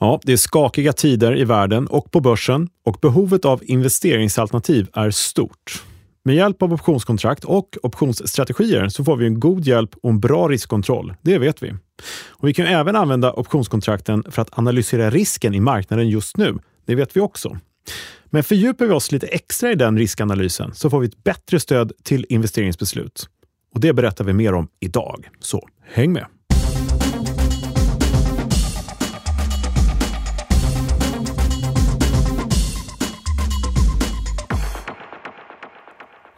Ja, det är skakiga tider i världen och på börsen och behovet av investeringsalternativ är stort. Med hjälp av optionskontrakt och optionsstrategier så får vi en god hjälp och en bra riskkontroll. Det vet vi. Och vi kan även använda optionskontrakten för att analysera risken i marknaden just nu. Det vet vi också. Men fördjupar vi oss lite extra i den riskanalysen så får vi ett bättre stöd till investeringsbeslut. Och Det berättar vi mer om idag. Så häng med!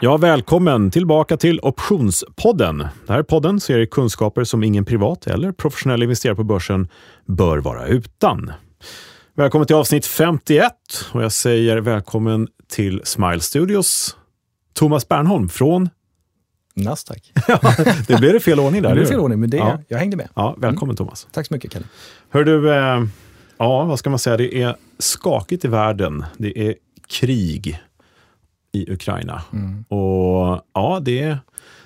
Ja, välkommen tillbaka till Optionspodden. Det här är podden ser kunskaper som ingen privat eller professionell investerare på börsen bör vara utan. Välkommen till avsnitt 51 och jag säger välkommen till Smile Studios. Thomas Bernholm från Nasdaq. det blev det fel ordning där. Det blev fel ordning, men det, ja. jag hängde med. Ja, välkommen Thomas. Tack så mycket, Kalle. Hör du, eh, ja, vad ska man säga? Det är skakigt i världen. Det är krig i Ukraina. Mm. Och ja, det är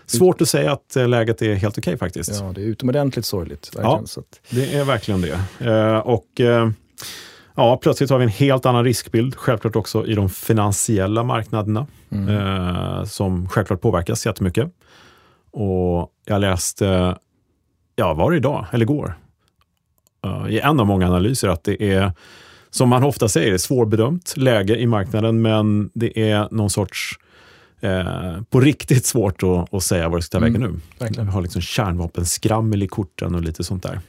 svårt att säga att eh, läget är helt okej faktiskt. Ja, det är utomordentligt sorgligt. Ja, Det är verkligen det. Eh, och eh, ja, plötsligt har vi en helt annan riskbild, självklart också i de finansiella marknaderna, mm. eh, som självklart påverkas jättemycket. Och jag läste, ja, var det idag, eller igår, i en av många analyser att det är, som man ofta säger, svårbedömt läge i marknaden, men det är någon sorts Eh, på riktigt svårt att, att säga vad det ska ta vägen nu. verkligen. Vi har liksom kärnvapenskrammel i korten och lite sånt där.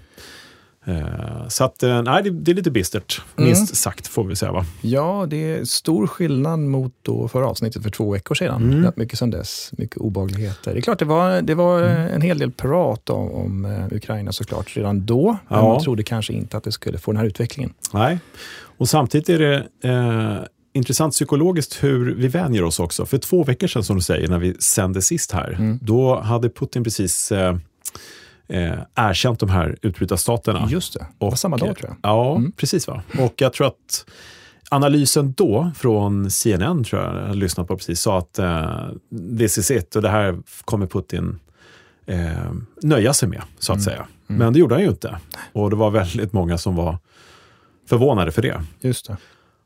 Eh, så att, eh, nej, det, är lite bistert, Mm. minst sagt får vi säga. Va? ja, det är stor skillnad mot då förra avsnittet för två veckor sedan. Mm. Mycket sedan dess. Mycket obehagligheter. Det är klart, det var, det var Mm. en hel del prat om, om eh, Ukraina såklart redan då. Men Ja. man trodde kanske inte att det skulle få den här utvecklingen. Nej. Och samtidigt är det eh, intressant psykologiskt hur vi vänjer oss också. För två veckor sedan, som du säger, när vi sände sist här, Mm. då hade Putin precis eh, eh, erkänt de här utbrytarstaterna. Just det, det var Och- samma dag tror jag. Ja, Mm. precis. va. Och jag tror att analysen då från CNN, tror jag, jag lyssnat på precis, sa att eh, this is it och det här kommer Putin eh, nöja sig med, så att Mm. säga. Men det gjorde han ju inte. Och det var väldigt många som var förvånade för det. Just det.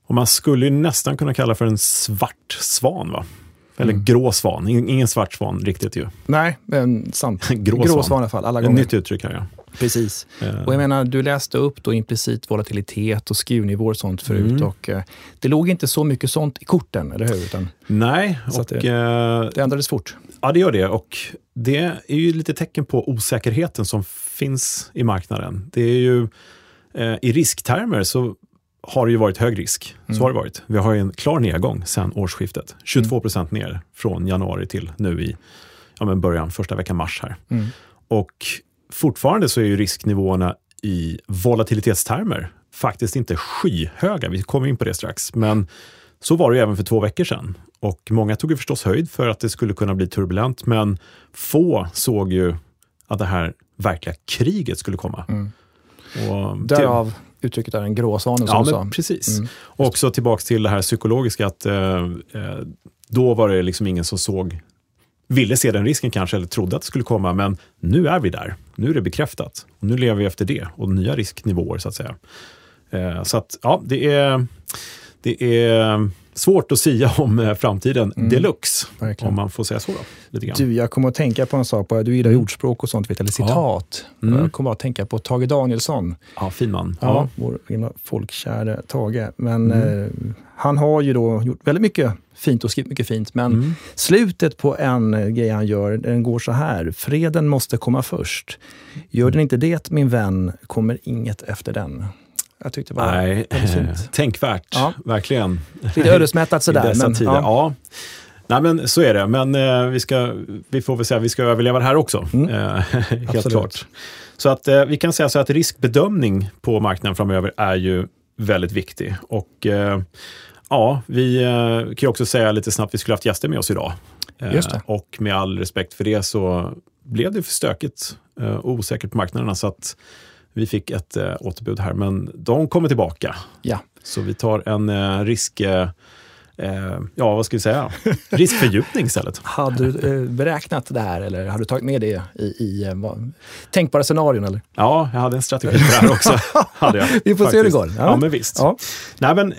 Och man skulle ju nästan kunna kalla för en svart svan, va? Eller Mm. grå svan. In- Ingen svart svan riktigt ju. Nej, men sant. Grå Grå svan. svan i alla fall, alla Ett gånger. nytt uttryck här, ja. Precis. Eh, Och jag menar, du läste upp då implicit volatilitet och skruvnivåer och sånt förut. Mm. Och, eh, det låg inte så mycket sånt i korten, eller hur? Utan nej, och det- eh, det ändrades fort. Ja, det gör det. Och det är ju lite tecken på osäkerheten som finns i marknaden. Det är ju, eh, I risktermer så har det ju varit hög risk. Så Mm. har det varit. Vi har ju en klar nedgång sedan årsskiftet. 22 procent ner från januari till nu i ja, men början, första veckan mars här. Mm. Och fortfarande så är ju risknivåerna i volatilitetstermer faktiskt inte skyhöga. Vi kommer in på det strax. Men så var det ju även för två veckor sedan. Och många tog ju förstås höjd för att det skulle kunna bli turbulent, men få såg ju att det här verkliga kriget skulle komma. Mm. Och Därav uttrycket är en gråsvane som Ja, du sa. precis. Mm. Och också tillbaks till det här psykologiska, att eh, eh, då var det liksom ingen som såg, ville se den risken kanske, eller trodde att det skulle komma, men nu är vi där. Nu är det bekräftat. Och nu lever vi efter det och nya risknivåer så att säga. Eh, så att, ja, det är, det är svårt att sia om eh, framtiden Mm. deluxe, Verkligen. om man får säga så. Då. Du, jag kommer att tänka på en sak. På, du gillar ordspråk och sånt, vet, eller citat. Mm. Jag kommer att tänka på Tage Danielsson. Ja, fin man. Ja, Ja. vår gamla folkkäre Tage. Men Mm. eh, han har ju då gjort väldigt mycket fint och skrivit mycket fint. Men Mm. slutet på en eh, grej han gör, den går så här. Freden måste komma först. Gör den inte det, min vän, kommer inget efter den. Jag tyckte var Nej, fint. tänkvärt. Ja. Verkligen. Lite ödesmättat I sådär. dessa Men, tider. ja. Ja. Nej, men så är det. Men eh, vi, ska, vi får väl säga att vi ska överleva det här också. Mm. Eh, helt Absolut. klart. Så att eh, vi kan säga så att riskbedömning på marknaden framöver är ju väldigt viktig. Och eh, ja, vi eh, kan ju också säga lite snabbt, vi skulle haft gäster med oss idag. Eh. Och med all respekt för det så blev det för stökigt och osäkert på marknaderna. Så att vi fick ett eh, återbud här, men de kommer tillbaka. Ja. Så vi tar en eh, risk... Eh, eh, ja, vad ska vi säga? Riskfördjupning istället. Hade du eh, beräknat det här eller hade du tagit med det i, i eh, vad, tänkbara scenarion? Eller? Ja, jag hade en strategi för det här också. hade jag, Vi får se hur det går. Ja, men visst. Ja. Nej, men,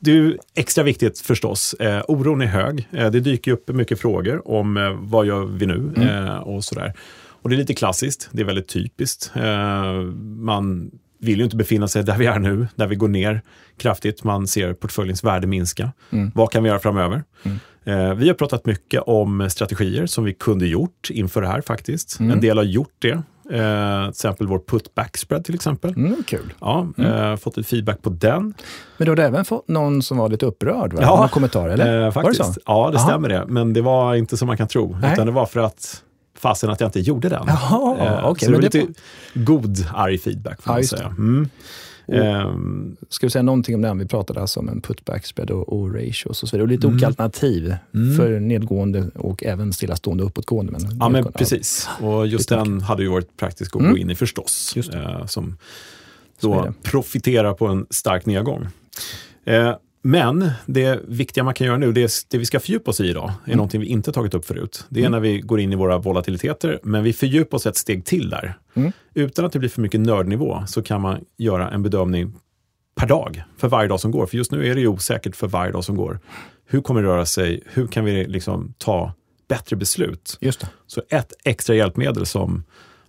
det är extra viktigt förstås. Eh, oron är hög. Eh, det dyker upp mycket frågor om eh, vad gör vi nu eh, och sådär. Och det är lite klassiskt, det är väldigt typiskt. Eh, man vill ju inte befinna sig där vi är nu, där vi går ner kraftigt. Man ser portföljens värde minska. Vad kan vi göra framöver? Eh, vi har pratat mycket om strategier som vi kunde gjort inför det här faktiskt. En del har gjort det. Eh, till exempel vår put-back spread till exempel. Mm, kul. Ja, eh, fått lite feedback på den. Men du hade även fått någon som var lite upprörd? Va? Ja, Någon kommentar, eller? Eh, faktiskt. Var det så? Ja, det Aha. stämmer det. Men det var inte som man kan tro. Nej. Utan det var för att fasen att jag inte gjorde den. Jaha, Eh, okej, så det var men det lite god arg feedback får Ja, man just säga. Mm. Ehm, Ska vi säga någonting om den? Vi pratade alltså om en putback spread och, och ratios och så vidare. Och lite Mm. olika alternativ för nedgående och även stillastående och uppåtgående. Men ja, men precis. Och just Lite den hade ju varit praktisk att Mm. gå in i förstås. Eh, som då profiterar på en stark nedgång. Eh, men det viktiga man kan göra nu, det, är, det vi ska fördjupa oss i idag, är Mm. någonting vi inte tagit upp förut. Det är när vi går in i våra volatiliteter, men vi fördjupar oss ett steg till där. Mm. Utan att det blir för mycket nördnivå så kan man göra en bedömning per dag, för varje dag som går. För just nu är det ju osäkert för varje dag som går. Hur kommer det röra sig? Hur kan vi liksom ta bättre beslut? Just det. Så ett extra hjälpmedel som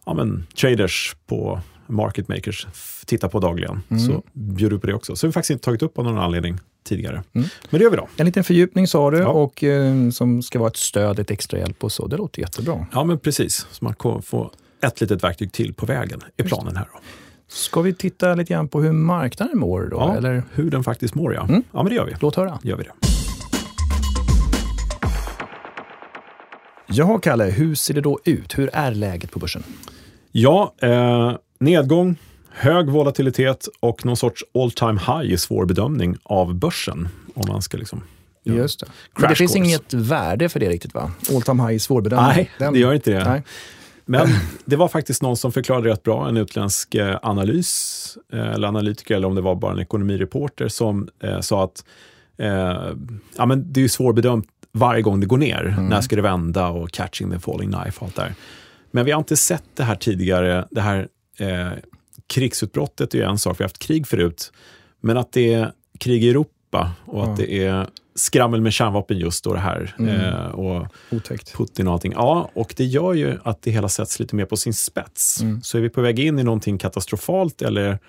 ja, men, traders på market makers f- tittar på dagligen, Mm. så bjuder du på det också. Så har vi faktiskt inte tagit upp av någon anledning tidigare. Mm. Men det gör vi då. En liten fördjupning sa du Ja. och eh, som ska vara ett stöd, ett extra hjälp och så. Det låter jättebra. Ja, men precis. Så man får ett litet verktyg till på vägen, är planen här. Då. Ska vi titta lite grann på hur marknaden mår då? Ja, Eller? Hur den faktiskt mår, ja. Mm. Ja, men det gör vi. Låt höra. Gör vi det. Jaha, Kalle, hur ser det då ut? Hur är läget på börsen? Ja, eh, nedgång, hög volatilitet och någon sorts all time high i svår bedömning av börsen. Om man ska liksom... Just det. Men det finns course. inget värde för det riktigt va? All time high är svårbedömd. Nej, Den- det gör inte det. Nej. Men det var faktiskt någon som förklarade rätt bra, en utländsk eh, analys, eh, eller analytiker, eller om det var bara en ekonomireporter, som eh, sa att eh, ja, men det är ju svårbedömt varje gång det går ner. När ska det vända och catching the falling knife och allt där. Men vi har inte sett det här tidigare. Det här eh, krigsutbrottet är ju en sak, vi har haft krig förut. Men att det är krig i Europa och att Ja. det är skrammel med kärnvapen just då det här. Eh, och Otäckt. Putin och allting. Ja, och det gör ju att det hela sätts lite mer på sin spets. Mm. Så är vi på väg in i någonting katastrofalt eller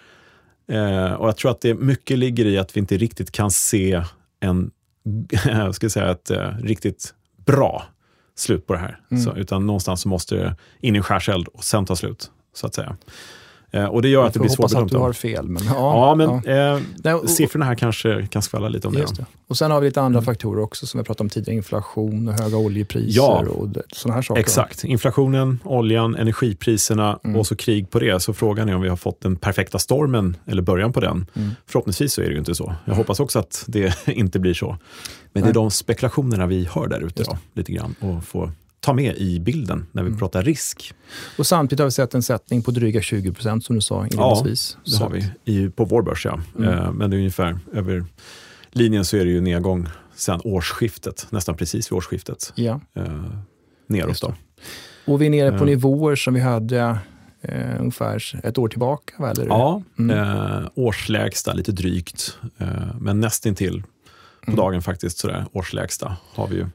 eh, och jag tror att det mycket ligger i att vi inte riktigt kan se en, jag ska säga ett eh, riktigt bra slut på det här. Mm. Så, utan någonstans så måste det in i en skärseld och sen ta slut, så att säga. Eh, och det gör att det blir får hoppas att du har fel. Men, ja, Ja, men Eh, Nej, och- siffrorna här kanske kan skvallra lite om det. Det. Och sen har vi lite andra faktorer också som vi pratade om tidigare. Inflation och höga oljepriser Ja. och sådana här saker. Exakt. Inflationen, oljan, energipriserna Mm. och så krig på det. Så frågan är om vi har fått den perfekta stormen eller början på den. Mm. Förhoppningsvis så är det ju inte så. Jag hoppas också att det inte blir så. Men det Nej. är de spekulationerna vi hör där ute lite grann och få ta med i bilden när vi Mm. pratar risk. Och samtidigt har vi sett en sättning på dryga 20 procent som du sa inledningsvis. Det Så har vi i, på vår börs, ja. Mm. Eh, Men det är ungefär över linjen så är det ju nedgång sen årsskiftet, nästan precis vid årsskiftet. Ja. Eh, neråt då. Och vi är nere på Ja. nivåer som vi hade eh, ungefär ett år tillbaka. Eller? Ja, Mm. eh, årslägsta lite drygt, eh, men nästintill på Mm. dagen faktiskt sådär, årslägsta har vi ju.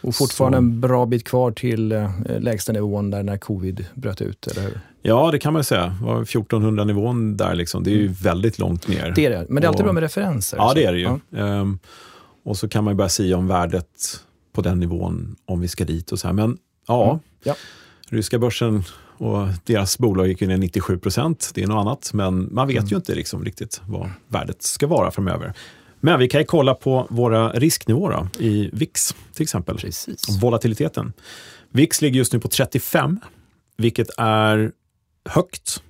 Och fortfarande Så- en bra bit kvar till eh, lägsta nivån där när covid bröt ut, eller hur? Ja, det kan man ju säga. Det var 1400 nivån där liksom. Det är ju väldigt långt ner. Mm. Det är det, men det är alltid Och- bra med referenser. Ja, så. det är det ju. Ja. Ehm, och så kan man ju börja säga om värdet på den nivån, om vi ska dit och så här. Men ja, Mm. Ja. ryska börsen och deras bolag gick ner 97 procent. Det är något annat, men man vet Mm. ju inte liksom riktigt vad värdet ska vara framöver. Men vi kan ju kolla på våra risknivåer då, i VIX till exempel. Precis. Volatiliteten. VIX ligger just nu på 35, vilket är högt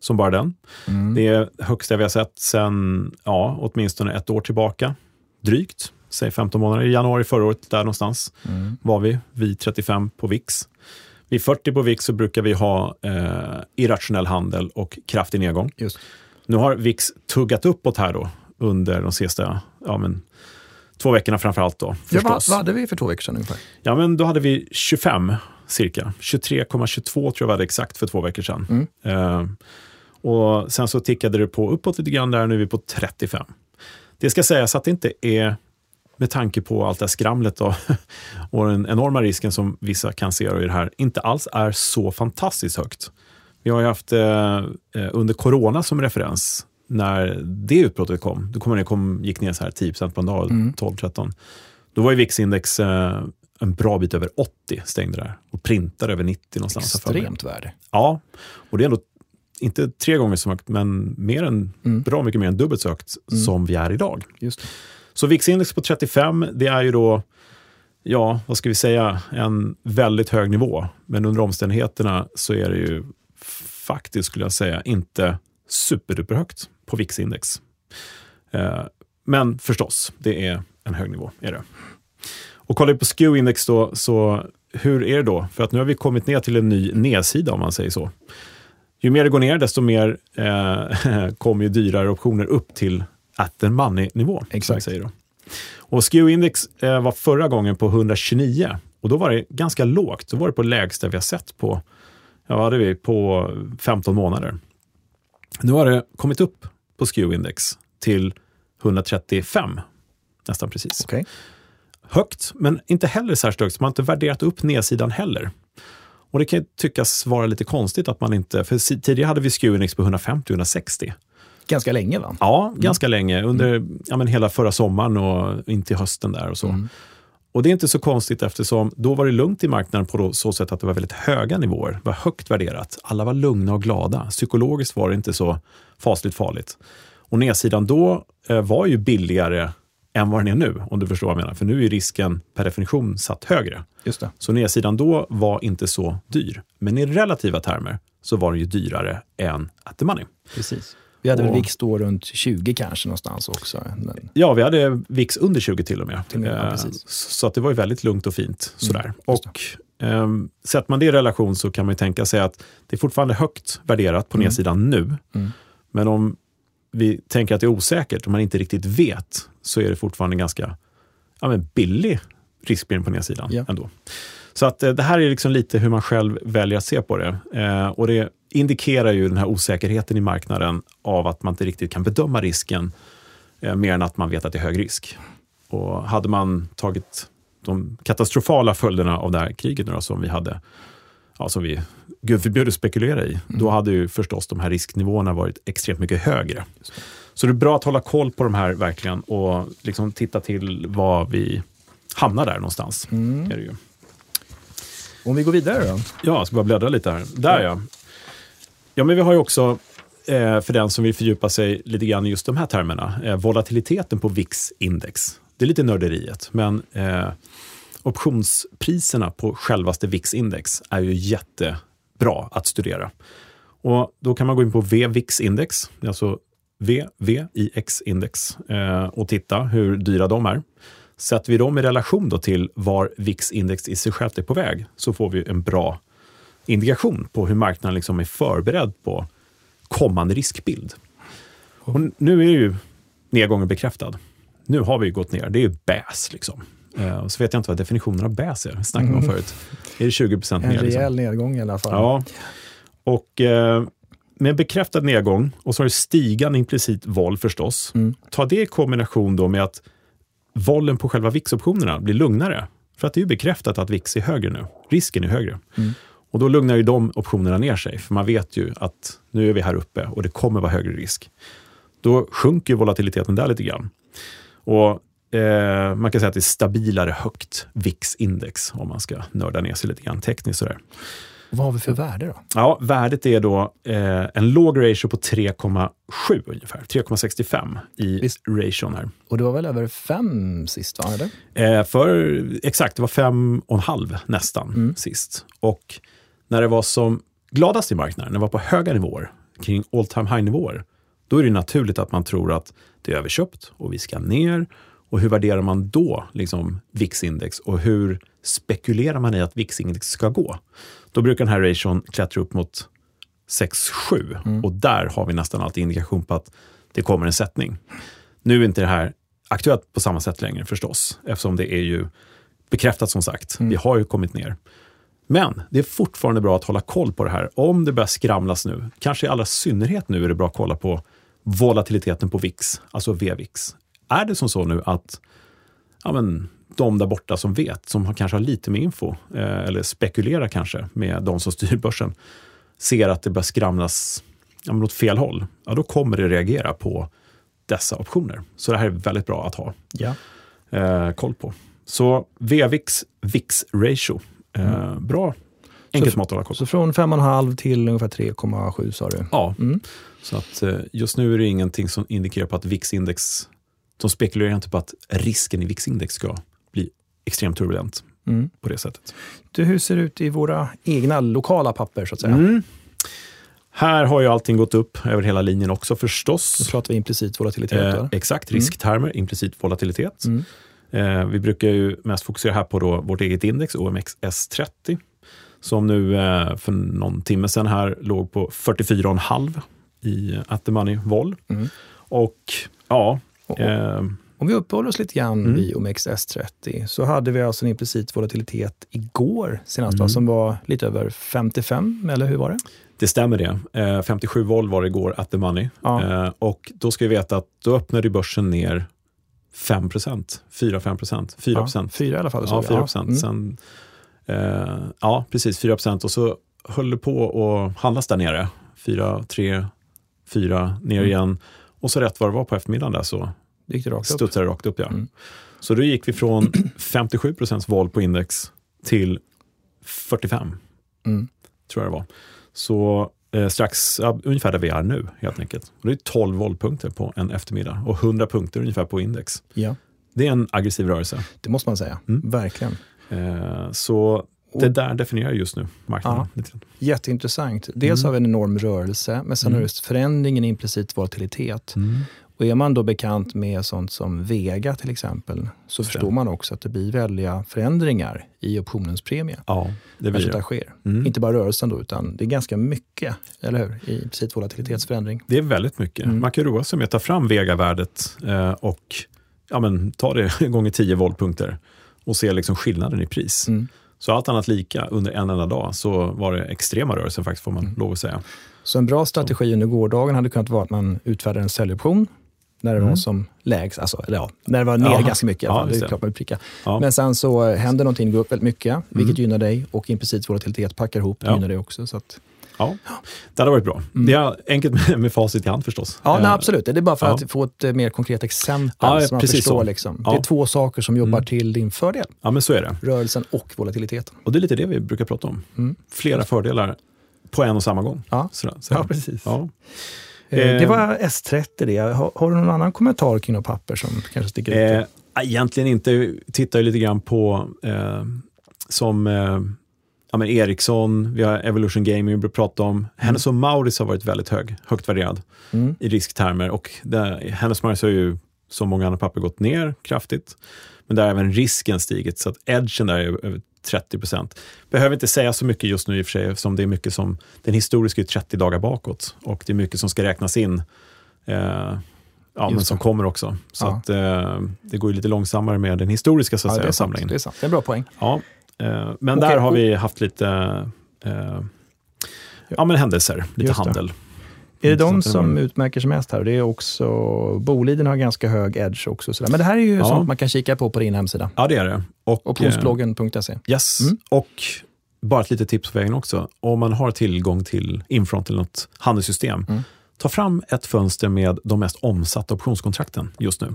som bara den. Mm. Det är högsta vi har sett sedan ja, åtminstone ett år tillbaka. Drygt, säg 15 månader. I januari förra året, där någonstans Mm. var vi, vid 35 på VIX. Vid 40 på VIX så brukar vi ha eh, irrationell handel och kraftig nedgång. Just. Nu har VIX tuggat uppåt här då under de sista ja, men, två veckorna framför allt då. Ja, vad, vad hade vi för två veckor sedan ungefär? Ja, men då hade vi 25 cirka. 23,22 tror jag vi hade exakt för två veckor sedan. Eh, och sen så tickade det på uppåt lite grann där, nu är vi på 35. Det ska sägas att det inte är med tanke på allt det här skramlet och, och den enorma risken som vissa kan se i det här, inte alls är så fantastiskt högt. Vi har ju haft eh, eh, under corona som referens, när det utbrottet kom, då kommer det kom, gick ner så här 10 på en dag, 12-13. Då var ju VIX-index eh, en bra bit över 80 stängde där och printade över 90 någonstans. Extremt värde. Ja, och det är ändå inte tre gånger så högt, men mer än, bra mycket mer än dubbelt så högt som vi är idag. Just det. Så VIX-index på 35, det är ju då, ja, vad ska vi säga, en väldigt hög nivå. Men under omständigheterna så är det ju faktiskt, skulle jag säga, inte superduperhögt på VIX-index. Eh, men förstås, det är en hög nivå. Är det. Och kollar vi på SKEW-index då, så hur är det då? För att nu har vi kommit ner till en ny nedsida om man säger så. Ju mer det går ner, desto mer eh, kommer ju dyrare optioner upp till at the money-nivå. Exakt. Säger då. Och SKEW-index eh, var förra gången på 129 och då var det ganska lågt. Då var det på lägsta vi har sett på, ja, hade vi, på 15 månader. Nu har det kommit upp på SKEW-index till 135, nästan precis Okej. högt, men inte heller särskilt högt, så man har inte värderat upp nedsidan heller. Och det kan tyckas vara lite konstigt att man inte, för tidigare hade vi SKEW-index på 150-160. Ganska länge va? Ja, ganska länge, under ja, men hela förra sommaren och in till hösten där och så. Och det är inte så konstigt eftersom då var det lugnt i marknaden på så sätt att det var väldigt höga nivåer, det var högt värderat. Alla var lugna och glada. Psykologiskt var det inte så fasligt farligt. Och nedsidan då eh, var ju billigare än vad den är nu, om du förstår vad jag menar. För nu är risken per definition satt högre. Just det. Så nedsidan då var inte så dyr. Men i relativa termer så var den ju dyrare än at the money. Precis. Vi hade väl Och- VIX då runt 20 kanske någonstans också. Men, Ja, vi hade VIX under 20 till och med. Och ja, Eh, så att det var ju väldigt lugnt och fint. Sådär. just och ehm, Sätter man det i relation så kan man ju tänka sig att det är fortfarande högt värderat på nedsidan nu. Mm. Men om vi tänker att det är osäkert, om man inte riktigt vet, så är det fortfarande ganska ja, men billig riskspridning på nedsidan Ja. ändå. Så att eh, det här är liksom lite hur man själv väljer att se på det. Eh, och det indikerar ju den här osäkerheten i marknaden av att man inte riktigt kan bedöma risken eh, mer än att man vet att det är hög risk. Och hade man tagit de katastrofala följderna av det här kriget nu då, som vi hade, ja, som vi gud förbjude spekulera i, då hade ju förstås de här risknivåerna varit extremt mycket högre. Så det är bra att hålla koll på de här verkligen och liksom titta till vad vi hamnar där någonstans. Ju. om vi går vidare då? Ja, jag ska bara bläddra lite här. Där ja. Ja, men vi har ju också, eh, för den som vill fördjupa sig lite grann i just de här termerna, eh, volatiliteten på VIX-index. Det är lite nörderiet, men eh, optionspriserna på självaste VIX-index är ju jättebra att studera. Och då kan man gå in på VVIX-index, alltså VVIX-index, eh, och titta hur dyra de är. Sätter vi dem i relation då till var VIX-index i sig självt är på väg så får vi en bra indikation på hur marknaden liksom är förberedd på kommande riskbild. Och nu är ju nedgången bekräftad. Nu har vi gått ner. Det är ju BAS. Liksom. Eh, och så vet jag inte vad definitionen av BAS är. Snackade om förut. Är det 20 procent En ner? Liksom? rejäl nedgång i alla fall. Ja. Och eh, med bekräftad nedgång och så har det stigande implicit vol förstås. Ta det i kombination då med att volen på själva VIX-optionerna blir lugnare. För att det är ju bekräftat att VIX är högre nu. Risken är högre. Och då lugnar ju de optionerna ner sig, för man vet ju att nu är vi här uppe och det kommer vara högre risk. Då sjunker ju volatiliteten där lite grann. Och eh, man kan säga att det är stabilare högt VIX-index om man ska nörda ner sig lite grann tekniskt sådär. Vad har vi för värde då? Ja, värdet är då eh, en låg ratio på 3,7 ungefär. 3,65 i Visst. ration här. Och det var väl över fem sist, va? Eller? Eh, för, exakt, det var fem och en halv nästan sist. Och när det var som gladast i marknaden, när det var på höga nivåer, kring all time high-nivåer, då är det naturligt att man tror att det är överköpt och vi ska ner. Och hur värderar man då liksom, VIX-index och hur spekulerar man i att VIX-index ska gå? Då brukar den här ration klättra upp mot 6-7 och där har vi nästan alltid indikation på att det kommer en sättning. Nu är inte det här aktuellt på samma sätt längre förstås, eftersom det är ju bekräftat som sagt. Mm. Vi har ju kommit ner. Men det är fortfarande bra att hålla koll på det här. Om det börjar skramlas nu, kanske i allra synnerhet nu är det bra att kolla på volatiliteten på VIX, alltså VVIX. Är det som så nu att ja, men, de där borta som vet, som har, kanske har lite mer info, eh, eller spekulerar kanske med de som styr börsen, ser att det börjar skramlas ja, men åt fel håll, ja, då kommer det reagera på dessa optioner. Så det här är väldigt bra att ha Ja. eh, koll på. Så VVIX VIX ratio, eh, bra enkelt Så- att koll på. Så från 5,5 till ungefär 3,7 sa du? Ja, Mm. så att eh, just nu är det ingenting som indikerar på att VIX-index, de spekulerar inte på att risken i VIX-index ska bli extremt turbulent Mm. på det sättet. Du, hur ser det ut i våra egna lokala papper så att säga? Mm. Här har ju allting gått upp över hela linjen också Nu förstås. pratar vi implicit volatilitet. Eh, exakt, risktermer, implicit volatilitet. Eh, vi brukar ju mest fokusera här på då vårt eget index, OMXS30, som nu eh, för någon timme sedan här låg på 44,5 i eh, at the money vol. Mm. Och ja, eh, Om vi uppehåller oss lite grann Mm. vid OMXS30 så hade vi alltså en implicit volatilitet igår senast Mm. va, som var lite över 55, eller hur var det? det stämmer det. Eh, 57 vol var det igår at the money. Ja. Eh, och då ska vi veta att då öppnade börsen ner 5 4-5 4 Ja, fyra i alla fall. Ja, såg jag. 4 procent. Mm. Sen, eh, ja, precis 4 procent. Och så höll det på att handlas där nere. 4, 3, 4, ner Mm. igen. Och så rätt vad det var på eftermiddagen där så gick det rakt upp. studsade det rakt upp. Ja. Mm. Så då gick vi från 57 procents vol på index till 45, Mm. tror jag det var. Så eh, strax, ja, ungefär där vi är nu helt enkelt. Och det är 12 voltpunkter på en eftermiddag och 100 punkter ungefär på index. Ja, Det är en aggressiv rörelse. det måste man säga. Mm. Verkligen. Eh, så det där definierar just nu marknaden. Ja. Jätteintressant. Dels Mm. har vi en enorm rörelse, men sen Mm. har just förändringen i implicit volatilitet. Och är man då bekant med sånt som Vega till exempel, så Stämmer. förstår man också att det blir väldiga förändringar i optionens premie. Ja, det blir där det. sker. Mm. Inte bara rörelsen då, utan det är ganska mycket, eller hur? I implicit volatilitetsförändring. Det är väldigt mycket. Mm. Man kan roa sig med att ta fram Vega-värdet eh, och ja, men, ta det gånger 10 voltpunkter och se liksom skillnaden i pris. Mm. Så allt annat lika, under en enda dag så var det extrema rörelser faktiskt, får man Mm. lov att säga. Så en bra strategi under gårdagen hade kunnat vara att man utfärdade en säljoption när det var Mm. som lägst, alltså, eller ja, när det var ner Ja. ganska mycket i alla Ja, det är klart man pricka. Ja. Men sen så händer någonting, går upp väldigt mycket, vilket Mm. gynnar dig och implicit volatilitet packar ihop, Ja. gynnar dig också. Så att, Ja, det hade varit bra. Mm. Det är enkelt med, med facit i hand förstås. ja, nej, Eh, absolut. Det är bara för ja. att få ett eh, mer konkret exempel Ja, så man förstår. så. Liksom. Ja. Det är två saker som jobbar Mm. till din fördel. Ja, men så är det. Rörelsen och volatiliteten. Och det är lite det vi brukar prata om. Mm. Flera fördelar på en och samma gång. Ja. Sådär, så. Ja, precis. Ja. Eh, Det var S30 det. Har, har du någon annan kommentar kring något papper som kanske sticker ut? Eh, egentligen inte. Vi tittar ju lite grann på eh, som eh, ja, men Ericsson, vi har Evolution Gaming vi brukar prata om. Hennes och Mauritz har varit väldigt hög, högt värderad Mm. i risktermer och där, Hennes Mauritz har ju som många andra papper gått ner kraftigt. Men där har även risken stigit så att edgen där är över 30 procent. Behöver inte säga så mycket just nu i och för sig eftersom det är mycket som, den historiska är 30 dagar bakåt och det är mycket som ska räknas in. Eh, ja, men som det. kommer också. Så Ja. att, eh, det går ju lite långsammare med den historiska så att Ja, det, säga, sant, in. det är sant. Det är en bra poäng. Ja, men Okej, där har vi haft lite eh, ja, men händelser, lite Just det. handel. Är det de Mm, Så att det som utmärker sig mest här? Det är också, Boliden har ganska hög edge också. Sådär. Men det här är ju Ja. sånt man kan kika på på din hemsida. Ja, det är det. Och, eh, Optionsbloggen.se. Yes, Mm. och bara ett litet tips på vägen också. Om man har tillgång till Infront eller något handelssystem, Mm. ta fram ett fönster med de mest omsatta optionskontrakten just nu.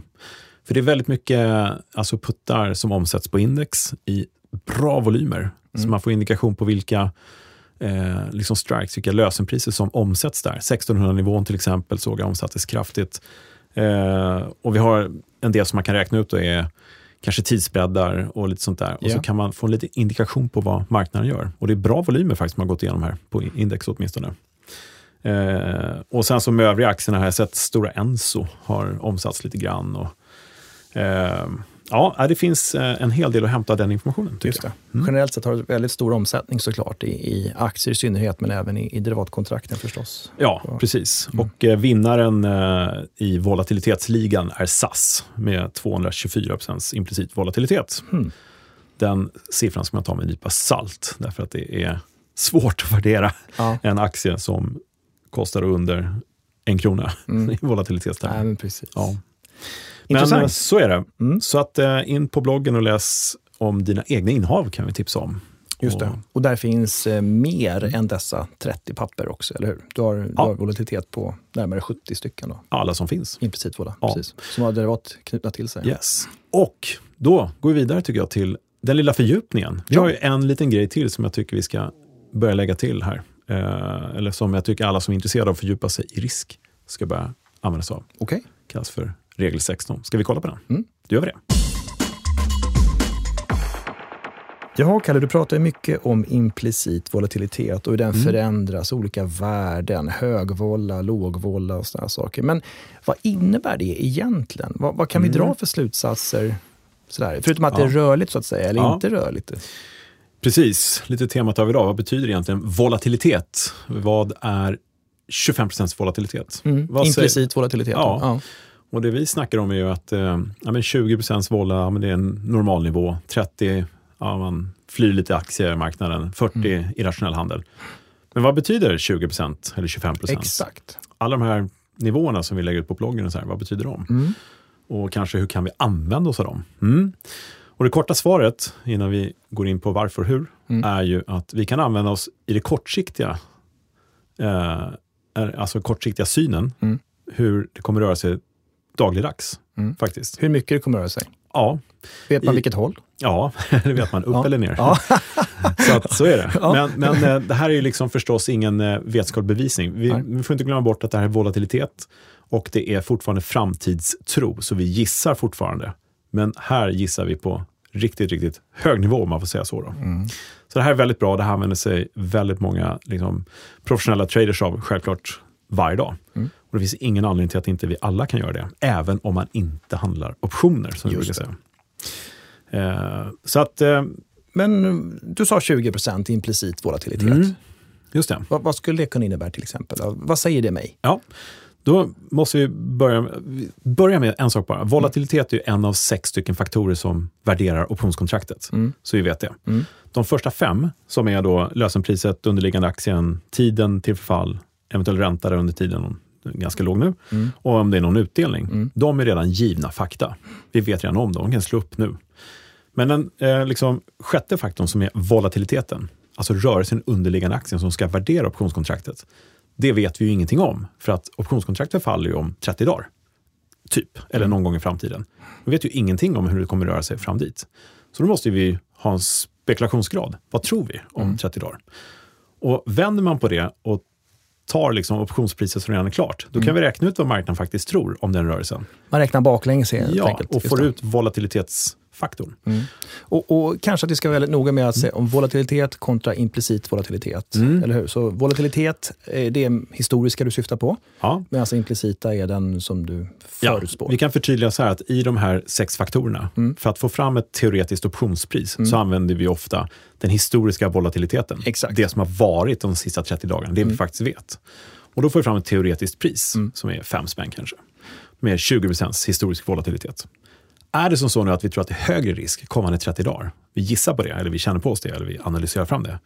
För det är väldigt mycket alltså puttar som omsätts på index i bra volymer. Så Mm. man får indikation på vilka eh, liksom strikes, vilka lösenpriser som omsätts där. 1600-nivån till exempel såg jag omsattes kraftigt. Eh, och vi har en del som man kan räkna ut då är kanske tidsbreddar och lite sånt där. Och Ja. så kan man få en liten indikation på vad marknaden gör. Och det är bra volymer faktiskt man har gått igenom här på index åtminstone. Eh, och sen som med övriga aktierna har jag sett Stora Enso har omsatts lite grann. Och, eh, ja, det finns eh, en hel del att hämta den informationen. Just det. Mm. Generellt sett har det väldigt stor omsättning såklart i, i aktier i synnerhet, men även i, i derivatkontrakten förstås. Ja, Så. precis. Mm. Och eh, vinnaren eh, i volatilitetsligan är SAS med 224 implicit volatilitet. Mm. Den siffran ska man ta med en nypa salt, därför att det är svårt att värdera ja. en aktie som kostar under en krona mm. i volatilitetstermer. Ja, precis. Ja. Men så är det. Mm. Så att eh, in på bloggen och läs om dina egna innehav kan vi tipsa om. Just det. Och där finns eh, mer än dessa 30 papper också, eller hur? Du har, ja. du har volatilitet på närmare 70 stycken. Då. Alla som finns. Implicit vola, ja. precis. Som har derivat knutna till sig. Yes. Och då går vi vidare tycker jag till den lilla fördjupningen. Vi ja. har ju en liten grej till som jag tycker vi ska börja lägga till här. Eh, eller som jag tycker alla som är intresserade av att fördjupa sig i risk ska börja använda sig av. Okay. kallas för regel 16. Ska vi kolla på den? Mm. Då gör vi det. Jaha, Kalle, du pratar mycket om implicit volatilitet och hur den mm. förändras, olika värden, högvolla, lågvolla och sådana saker. Men vad innebär det egentligen? Vad, vad kan mm. vi dra för slutsatser? Sådär? Förutom att ja. det är rörligt, så att säga, eller ja. inte rörligt. Precis, lite temat av idag. Vad betyder egentligen volatilitet? Vad är 25% volatilitet? Mm. Implicit säger... volatilitet. Ja. ja. Och det vi snackar om är ju att eh, ja, men 20 vola, ja, men det är en normalnivå. 30, ja, man flyr lite aktiemarknaden. 40 mm. irrationell handel. Men vad betyder 20% eller 25% Exakt. Alla de här nivåerna som vi lägger ut på bloggen, så här, vad betyder de? Mm. Och kanske hur kan vi använda oss av dem? Mm. Och det korta svaret, innan vi går in på varför och hur, mm. är ju att vi kan använda oss i det kortsiktiga, eh, alltså kortsiktiga synen, mm. hur det kommer röra sig dagligdags. Mm. Faktiskt. Hur mycket det kommer röra sig? Ja. Vet man I, vilket håll? Ja, det vet man. Upp ja. eller ner. Ja. så, att, så är det. Ja. Men, men eh, det här är ju liksom förstås ingen eh, vetenskaplig bevisning. Vi, vi, får inte glömma bort att det här är volatilitet och det är fortfarande framtidstro, så vi gissar fortfarande. Men här gissar vi på riktigt, riktigt hög nivå om man får säga så. Då. Mm. Så det här är väldigt bra. Det här använder sig väldigt många liksom, professionella traders av, självklart varje dag. Mm. Och det finns ingen anledning till att inte vi alla kan göra det, även om man inte handlar optioner, som brukar säga. Eh, så att, eh, Men du sa 20% implicit volatilitet. Mm, just det. Vad, vad, skulle det kunna innebära till exempel? Vad säger det mig? Ja, då måste vi börja, börja med en sak bara. Volatilitet är en av sex stycken faktorer som värderar optionskontraktet. Mm. Så vi vet det. Mm. De första fem, som är då lösenpriset, underliggande aktien, tiden till förfall, eventuell ränta där under tiden, ganska låg nu, mm. och om det är någon utdelning. Mm. De är redan givna fakta. Vi vet redan om dem, de kan slå upp nu. Men den eh, liksom, sjätte faktorn som är volatiliteten, alltså rörelsen underliggande aktien som ska värdera optionskontraktet, det vet vi ju ingenting om, för att optionskontraktet faller ju om 30 dagar. Typ, eller mm. någon gång i framtiden. Vi vet ju ingenting om hur det kommer röra sig fram dit. Så då måste vi ha en spekulationsgrad. Vad tror vi om mm. 30 dagar? Och vänder man på det och tar liksom optionspriset som redan är klart, då kan mm. vi räkna ut vad marknaden faktiskt tror om den rörelsen. Man räknar baklänges helt ja, enkelt. och får ut volatilitets faktorn. Mm. Och, och, kanske att vi ska vara väldigt noga med att se om volatilitet kontra implicit volatilitet. Mm. Eller hur? Så volatilitet, är det historiska du syftar på, ja. medan implicita är den som du förutspår. Ja, vi kan förtydliga så här att i de här sex faktorerna, mm. för att få fram ett teoretiskt optionspris, mm. så använder vi ofta den historiska volatiliteten. Exakt. Det som har varit de sista 30 dagarna, det vi mm. faktiskt vet. Och då får vi fram ett teoretiskt pris, mm. som är fem spänn kanske, med 20% historisk volatilitet. Är det som så nu att vi tror att det är högre risk kommande 30 dagar, vi gissar på det, eller vi känner på oss det, eller vi analyserar fram det,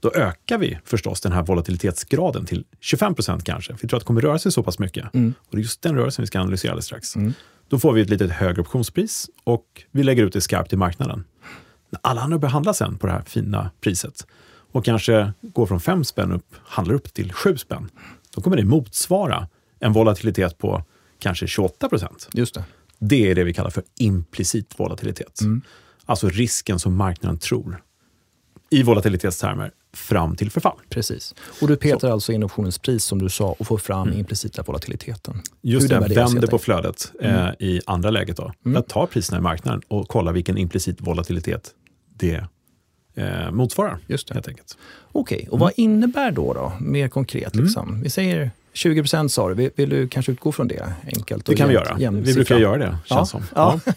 då ökar vi förstås den här volatilitetsgraden till 25 procent kanske. För vi tror att det kommer röra sig så pass mycket. Mm. Och det är just den rörelsen vi ska analysera alldeles strax. Mm. Då får vi ett lite högre optionspris och vi lägger ut det skarpt i marknaden. När alla andra börjar handla sen på det här fina priset och kanske går från 5 spänn upp, handlar upp till 7 spänn, då kommer det motsvara en volatilitet på kanske 28 procent. Just det. Det är det vi kallar för implicit volatilitet. Mm. Alltså risken som marknaden tror i volatilitetstermer fram till förfall. Precis. Och du petar så. alltså in optionens pris som du sa och får fram mm. implicita volatiliteten. Just det, vänder på flödet mm. eh, i andra läget. Då. Mm. Jag tar priserna i marknaden och kollar vilken implicit volatilitet det eh, motsvarar. Just det. Helt enkelt. Okej, okay. och vad innebär då, då mer konkret? Liksom? Mm. Vi säger 20 procent sa du. Vill, vill, du kanske utgå från det enkelt? Det kan vi göra. Vi brukar göra det, känns ja. som. Ja. Ja.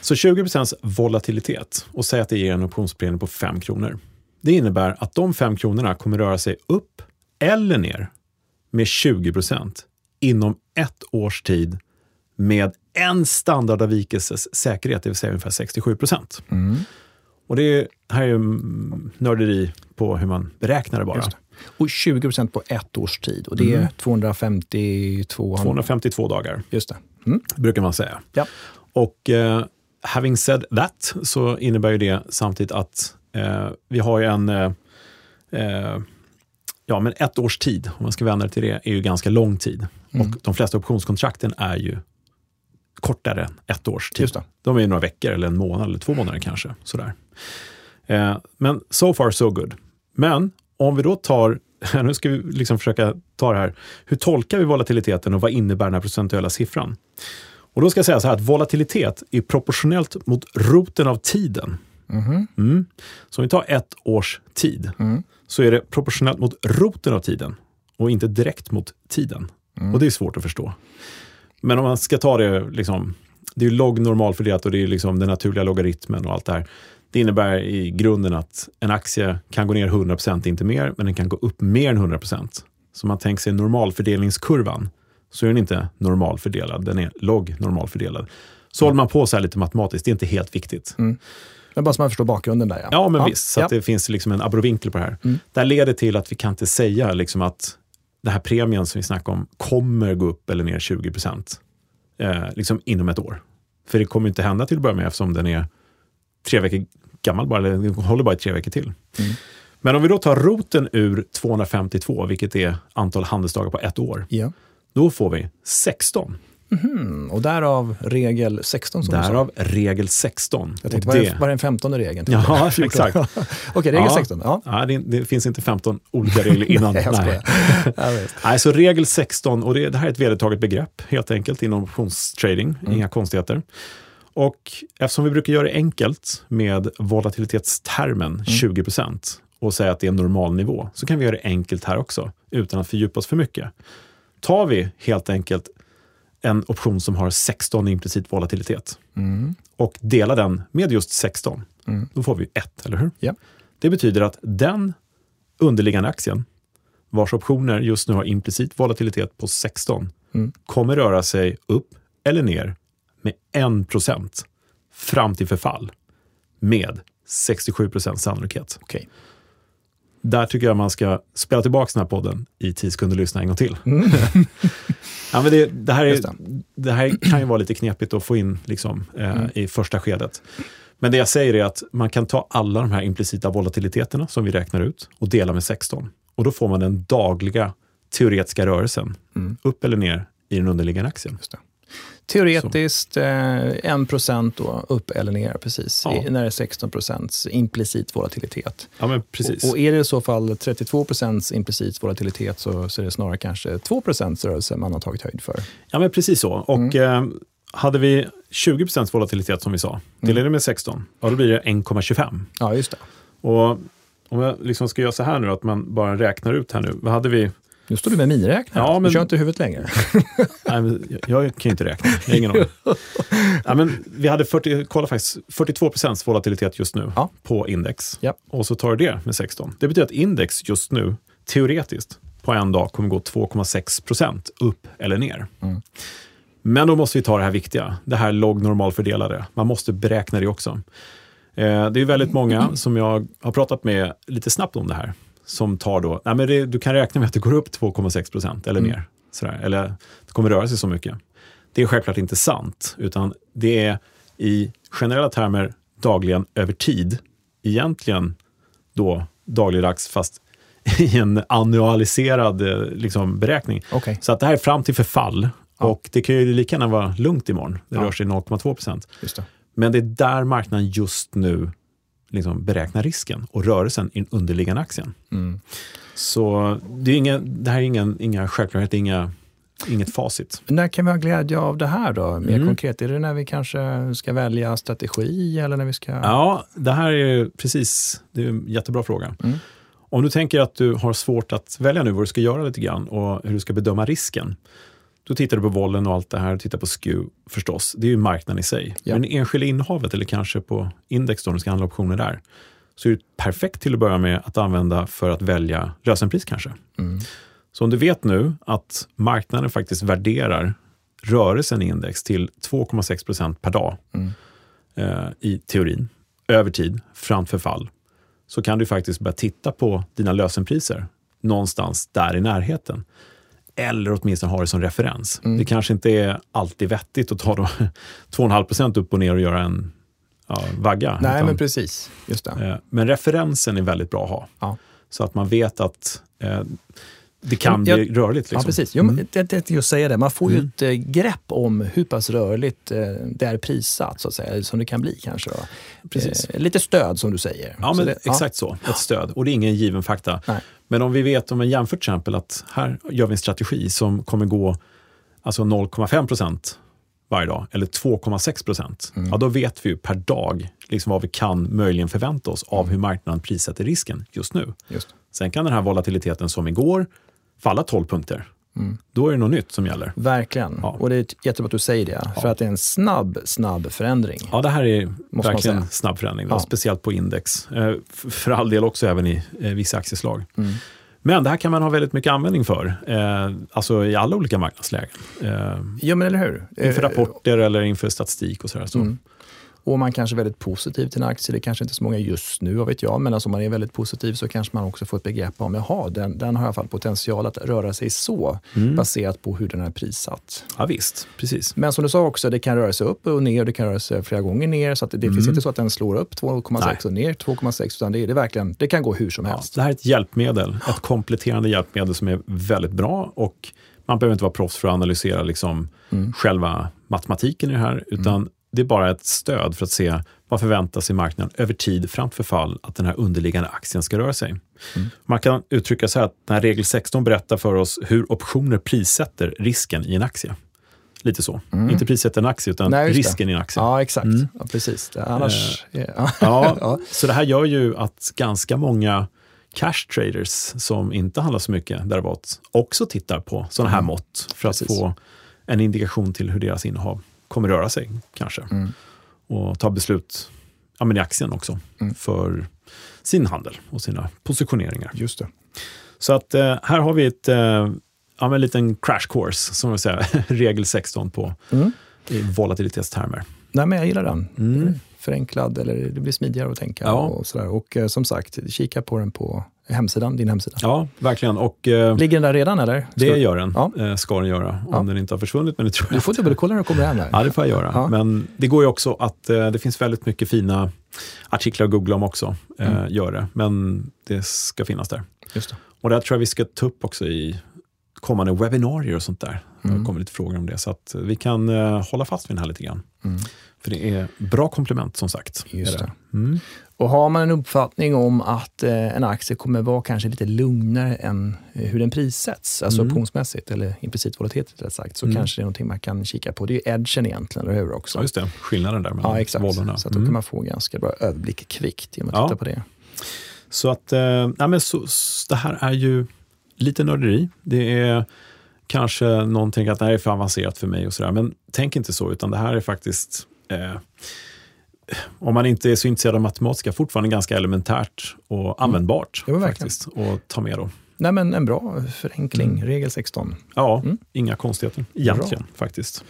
Så 20 procents volatilitet och säg att det ger en optionspremie på 5 kronor. Det innebär att de 5 kronorna kommer röra sig upp eller ner med 20 procent inom ett års tid med en standardavvikelses säkerhet, det vill säga ungefär 67 procent. Mm. Och det här är ju nörderi på hur man beräknar det bara. Det. Och 20 procent på ett års tid och det är mm. 252... 252 dagar, Just det. Mm. brukar man säga. Ja. Och uh, having said that så innebär ju det samtidigt att uh, vi har ju en uh, ja, men ett års tid, om man ska vända det till det, är ju ganska lång tid. Mm. Och de flesta optionskontrakten är ju kortare än ett års tid. De är några veckor eller en månad eller två månader kanske. Sådär. Eh, men so far so good. Men om vi då tar, nu ska vi liksom försöka ta det här, hur tolkar vi volatiliteten och vad innebär den här procentuella siffran? Och då ska jag säga så här att volatilitet är proportionellt mot roten av tiden. Mm. Mm. Så om vi tar ett års tid mm. så är det proportionellt mot roten av tiden och inte direkt mot tiden. Mm. Och det är svårt att förstå. Men om man ska ta det, liksom, det är logg normalfördelat och det är liksom den naturliga logaritmen och allt det här. Det innebär i grunden att en aktie kan gå ner 100%, inte mer, men den kan gå upp mer än 100%. Så man tänker sig normalfördelningskurvan så är den inte normalfördelad, den är logg normalfördelad. Så mm. håller man på så här lite matematiskt, det är inte helt viktigt. Mm. Men bara så man förstår bakgrunden där. Ja, ja men ja. visst. Så ja. det finns liksom en abrovinkel på det här. Mm. Det här leder till att vi kan inte säga liksom att den här premien som vi snackar om kommer gå upp eller ner 20 procent eh, liksom inom ett år. För det kommer inte hända till att börja med eftersom den är tre veckor gammal bara, eller den håller bara i tre veckor till. Mm. Men om vi då tar roten ur 252, vilket är antal handelsdagar på ett år, ja. då får vi 16. Mm, och därav regel 16 som Därav regel 16. Jag tänkte, är, vad är den 15 regeln? Ja, exakt. Okej, regel ja. 16. Ja. ja det, det, finns inte 15 olika regler innan. Nej, Nej. Nej, så regel 16, och det, det, här är ett vedertaget begrepp helt enkelt inom optionstrading, mm. inga konstigheter. Och eftersom vi brukar göra det enkelt med volatilitetstermen mm. 20% och säga att det är en normal nivå, så kan vi göra det enkelt här också, utan att fördjupa oss för mycket. Tar vi helt enkelt en option som har 16 implicit volatilitet mm. och delar den med just 16, mm. då får vi 1, eller hur? Yeah. Det betyder att den underliggande aktien, vars optioner just nu har implicit volatilitet på 16, mm. kommer röra sig upp eller ner med 1 procent fram till förfall med 67 procents sannolikhet. Okay. Där tycker jag man ska spela tillbaka den här podden i 10 sekunder och lyssna en gång till. Mm. ja, men det, det, här är, det. det. här kan ju vara lite knepigt att få in liksom, eh, mm. i första skedet. Men det jag säger är att man kan ta alla de här implicita volatiliteterna som vi räknar ut och dela med 16. Och då får man den dagliga teoretiska rörelsen, mm. upp eller ner, i den underliggande aktien. Teoretiskt eh, 1 procent upp eller ner, precis. Ja. när det är 16 procents implicit volatilitet. Ja, men precis. Och, och, är det i så fall 32 procents implicit volatilitet så, så är det snarare kanske 2 procents rörelse man har tagit höjd för. Ja, men precis så. Och mm. eh, hade vi 20 procents volatilitet som vi sa, delar mm. det med 16, ja, då blir det 1,25. Ja, just det. Och om jag liksom ska göra så här nu, att man bara räknar ut här nu. Vad hade vi nu står du med miniräknare. Ja, men... Du kör inte huvudet längre. Nej, men jag, kan ju inte räkna. Jag har ingen aning. ja, men vi hade 40, kolla faktiskt, 42 procents volatilitet just nu ja. på index. Ja. Och så tar du det med 16. Det betyder att index just nu, teoretiskt, på en dag kommer gå 2,6 procent upp eller ner. Mm. Men då måste vi ta det här viktiga, det här logg normalfördelade. Man måste beräkna det också. Eh, det är väldigt många som jag har pratat med lite snabbt om det här som tar då, nej men det, du kan räkna med att det går upp 2,6 procent eller mm. mer. Sådär, eller det kommer röra sig så mycket. Det är självklart inte sant, utan det är i generella termer dagligen över tid, egentligen då dagligdags fast i en annualiserad eh, liksom, beräkning. Okay. Så att det här är fram till förfall ja. och det kan ju lika gärna vara lugnt imorgon. Det ja. rör sig 0,2 procent. Men det är där marknaden just nu liksom beräkna risken och rörelsen i den underliggande aktien. Mm. Så det, är inga, det här är ingen, inga självklarheter, inga inget facit. När kan vi ha glädje av det här då? Mer mm. konkret, är det när vi kanske ska välja strategi eller när vi ska... Ja, det här är precis, det är en jättebra fråga. Mm. Om du tänker att du har svårt att välja nu vad du ska göra lite grann och hur du ska bedöma risken. Då tittar du på vollen och allt det här, tittar på SKU förstås. Det är ju marknaden i sig. Ja. Men enskilda innehavet eller kanske på index då, om du ska handla optioner där, så är det perfekt till att börja med att använda för att välja lösenpris kanske. Mm. Så om du vet nu att marknaden faktiskt värderar rörelsen i index till 2,6 procent per dag mm. eh, i teorin, över tid, framför fall, så kan du faktiskt börja titta på dina lösenpriser någonstans där i närheten. Eller åtminstone ha det som referens. Mm. Det kanske inte är alltid vettigt att ta 2,5 procent upp och ner och göra en ja, vagga. Nej, utan, men precis. Just det. Eh, men referensen är väldigt bra att ha. Ja. Så att man vet att eh, det kan jag, bli rörligt. Liksom. Ja, precis. Jo, mm. det, det, just säga det. Man får ju mm. ett eh, grepp om hur pass rörligt eh, det är prissatt, så att säga, som det kan bli kanske. Då. Precis. Eh, lite stöd som du säger. Ja, men det, exakt så. Ett stöd. Och det är ingen given fakta. Nej. Men om vi vet om en jämfört exempel att här gör vi en strategi som kommer gå alltså 0,5 procent varje dag, eller 2,6 procent, mm. ja, då vet vi per dag liksom vad vi kan möjligen förvänta oss av mm. hur marknaden prissätter risken just nu. Just. Sen kan den här volatiliteten som igår falla 12 punkter. Mm. Då är det något nytt som gäller. Verkligen. Ja. Och det är jättebra att du säger det. Ja. För att det är en snabb, snabb förändring. Ja, det här är verkligen en snabb förändring. Ja. Speciellt på index. Eh, för all del också även i eh, vissa aktieslag. Mm. Men det här kan man ha väldigt mycket användning för, eh, alltså i alla olika marknadslägen. Eh, ja, men eller hur? Inför rapporter eller inför statistik och sådär. Så. Mm. Och man kanske är väldigt positiv till en aktie. Det är kanske inte så många just nu, vad vet jag. Men alltså om man är väldigt positiv så kanske man också får ett begrepp om, jaha, den, den har i alla fall potential att röra sig så, mm. baserat på hur den är prissatt. Ja, visst, precis. Men som du sa också, det kan röra sig upp och ner det kan röra sig flera gånger ner. Så det mm. finns inte så att den slår upp 2,6 och ner 2,6, utan det, är, det, verkligen, det kan gå hur som helst. Ja, det här är ett hjälpmedel, ett kompletterande hjälpmedel som är väldigt bra och man behöver inte vara proffs för att analysera liksom mm. själva matematiken i det här, utan mm det är bara ett stöd för att se vad förväntas i marknaden över tid framför fall att den här underliggande aktien ska röra sig. Mm. Man kan uttrycka så här att när regel 16 berättar för oss hur optioner prissätter risken i en aktie. Lite så. Mm. Inte prissätter en aktie, utan Nej, risken det. i en aktie. Ja, exakt. Mm. Ja, precis. Annars... Eh, ja. ja. Så det här gör ju att ganska många cash traders som inte handlar så mycket derivat också tittar på sådana här mm. mått för att precis. få en indikation till hur deras innehav kommer röra sig kanske. Mm. Och ta beslut ja, men i aktien också mm. för sin handel och sina positioneringar. Just det. Så att eh, här har vi ett, eh, ja, en liten crash course, som vi säger, regel 16 på mm. i volatilitetstermer. Nej, men jag gillar den. Mm. Förenklad, eller det blir smidigare att tänka. Ja. Och, sådär. och eh, som sagt, kika på den på hemsidan, din hemsida. Ja, verkligen. Och, eh, Ligger den där redan eller? det gör den, ja. eh, ska den göra, om ja. den inte har försvunnit. Men det tror jag du får dubbelkolla när du kommer hem. Där. Ja, det får jag göra. Ja. Men det går ju också att, eh, det finns väldigt mycket fina artiklar att googla om också. Eh, mm. Gör det, men det ska finnas där. Just det. Och det tror jag vi ska ta upp också i kommande webbinarier och sånt där. Mm. Det kommer lite frågor om det, så att vi kan eh, hålla fast vid den här lite grann. Mm. För det är bra komplement som sagt. Just det. Mm. Och har man en uppfattning om att eh, en aktie kommer vara kanske lite lugnare än eh, hur den prissätts, alltså mm. optionsmässigt eller implicit volatilitet rätt sagt, så mm. kanske det är någonting man kan kika på. Det är edgen egentligen, eller hur? Också. Ja, just det. Skillnaden där mellan ja, exakt. Vollorna. Så att då mm. kan man få ganska bra överblick kvickt genom att ja. titta på det. Så att, eh, ja, men så, det här är ju lite nörderi. Det är kanske någonting att det här är för avancerat för mig och sådär, men tänk inte så, utan det här är faktiskt eh, om man inte är så intresserad av matematiska, fortfarande ganska elementärt och mm. användbart mm. faktiskt att ta med. Då. Nej, men en bra förenkling, mm. regel 16. Ja, mm. inga konstigheter egentligen bra. faktiskt.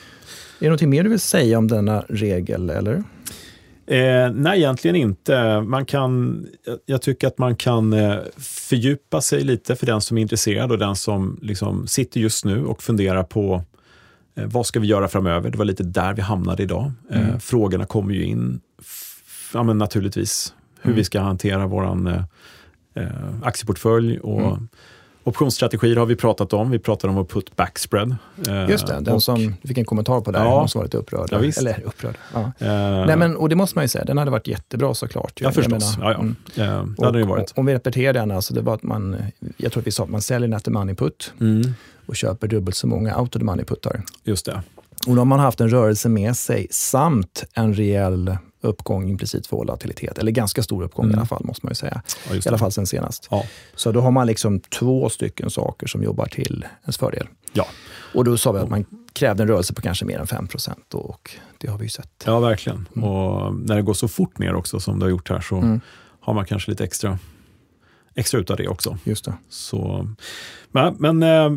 Är det något mer du vill säga om denna regel? eller? Eh, nej, egentligen inte. Man kan, jag tycker att man kan eh, fördjupa sig lite för den som är intresserad och den som liksom sitter just nu och funderar på Eh, vad ska vi göra framöver? Det var lite där vi hamnade idag. Eh, mm. Frågorna kommer ju in, ja, men naturligtvis, hur mm. vi ska hantera vår eh, aktieportfölj och mm. Optionsstrategier har vi pratat om. Vi pratade om att put back spread. Just det, den och, som fick en kommentar på där, ja, måste vara lite upprörd. Ja, visst. Eller upprörd. Ja. Uh, Nej, men, och det måste man ju säga, den hade varit jättebra såklart. Ja, förstås. Menar, ja, ja. Mm. Uh, det hade och, varit. Om vi repeterar den, alltså, det var att man, jag tror att vi sa att man säljer efter money put. Mm. och köper dubbelt så många out of the money-puttar. Just det. Och då har man haft en rörelse med sig samt en rejäl uppgång implicit för volatilitet. Eller ganska stor uppgång Mm. i alla fall, måste man ju säga. Ja, I alla fall sen senast. Ja. Så då har man liksom två stycken saker som jobbar till ens fördel. Ja. Och då sa vi att man krävde en rörelse på kanske mer än 5 och det har vi ju sett. ja, verkligen. Och när det går så fort ner också som det har gjort här så Mm. har man kanske lite extra, extra utav det också. Just det. Så, men men eh,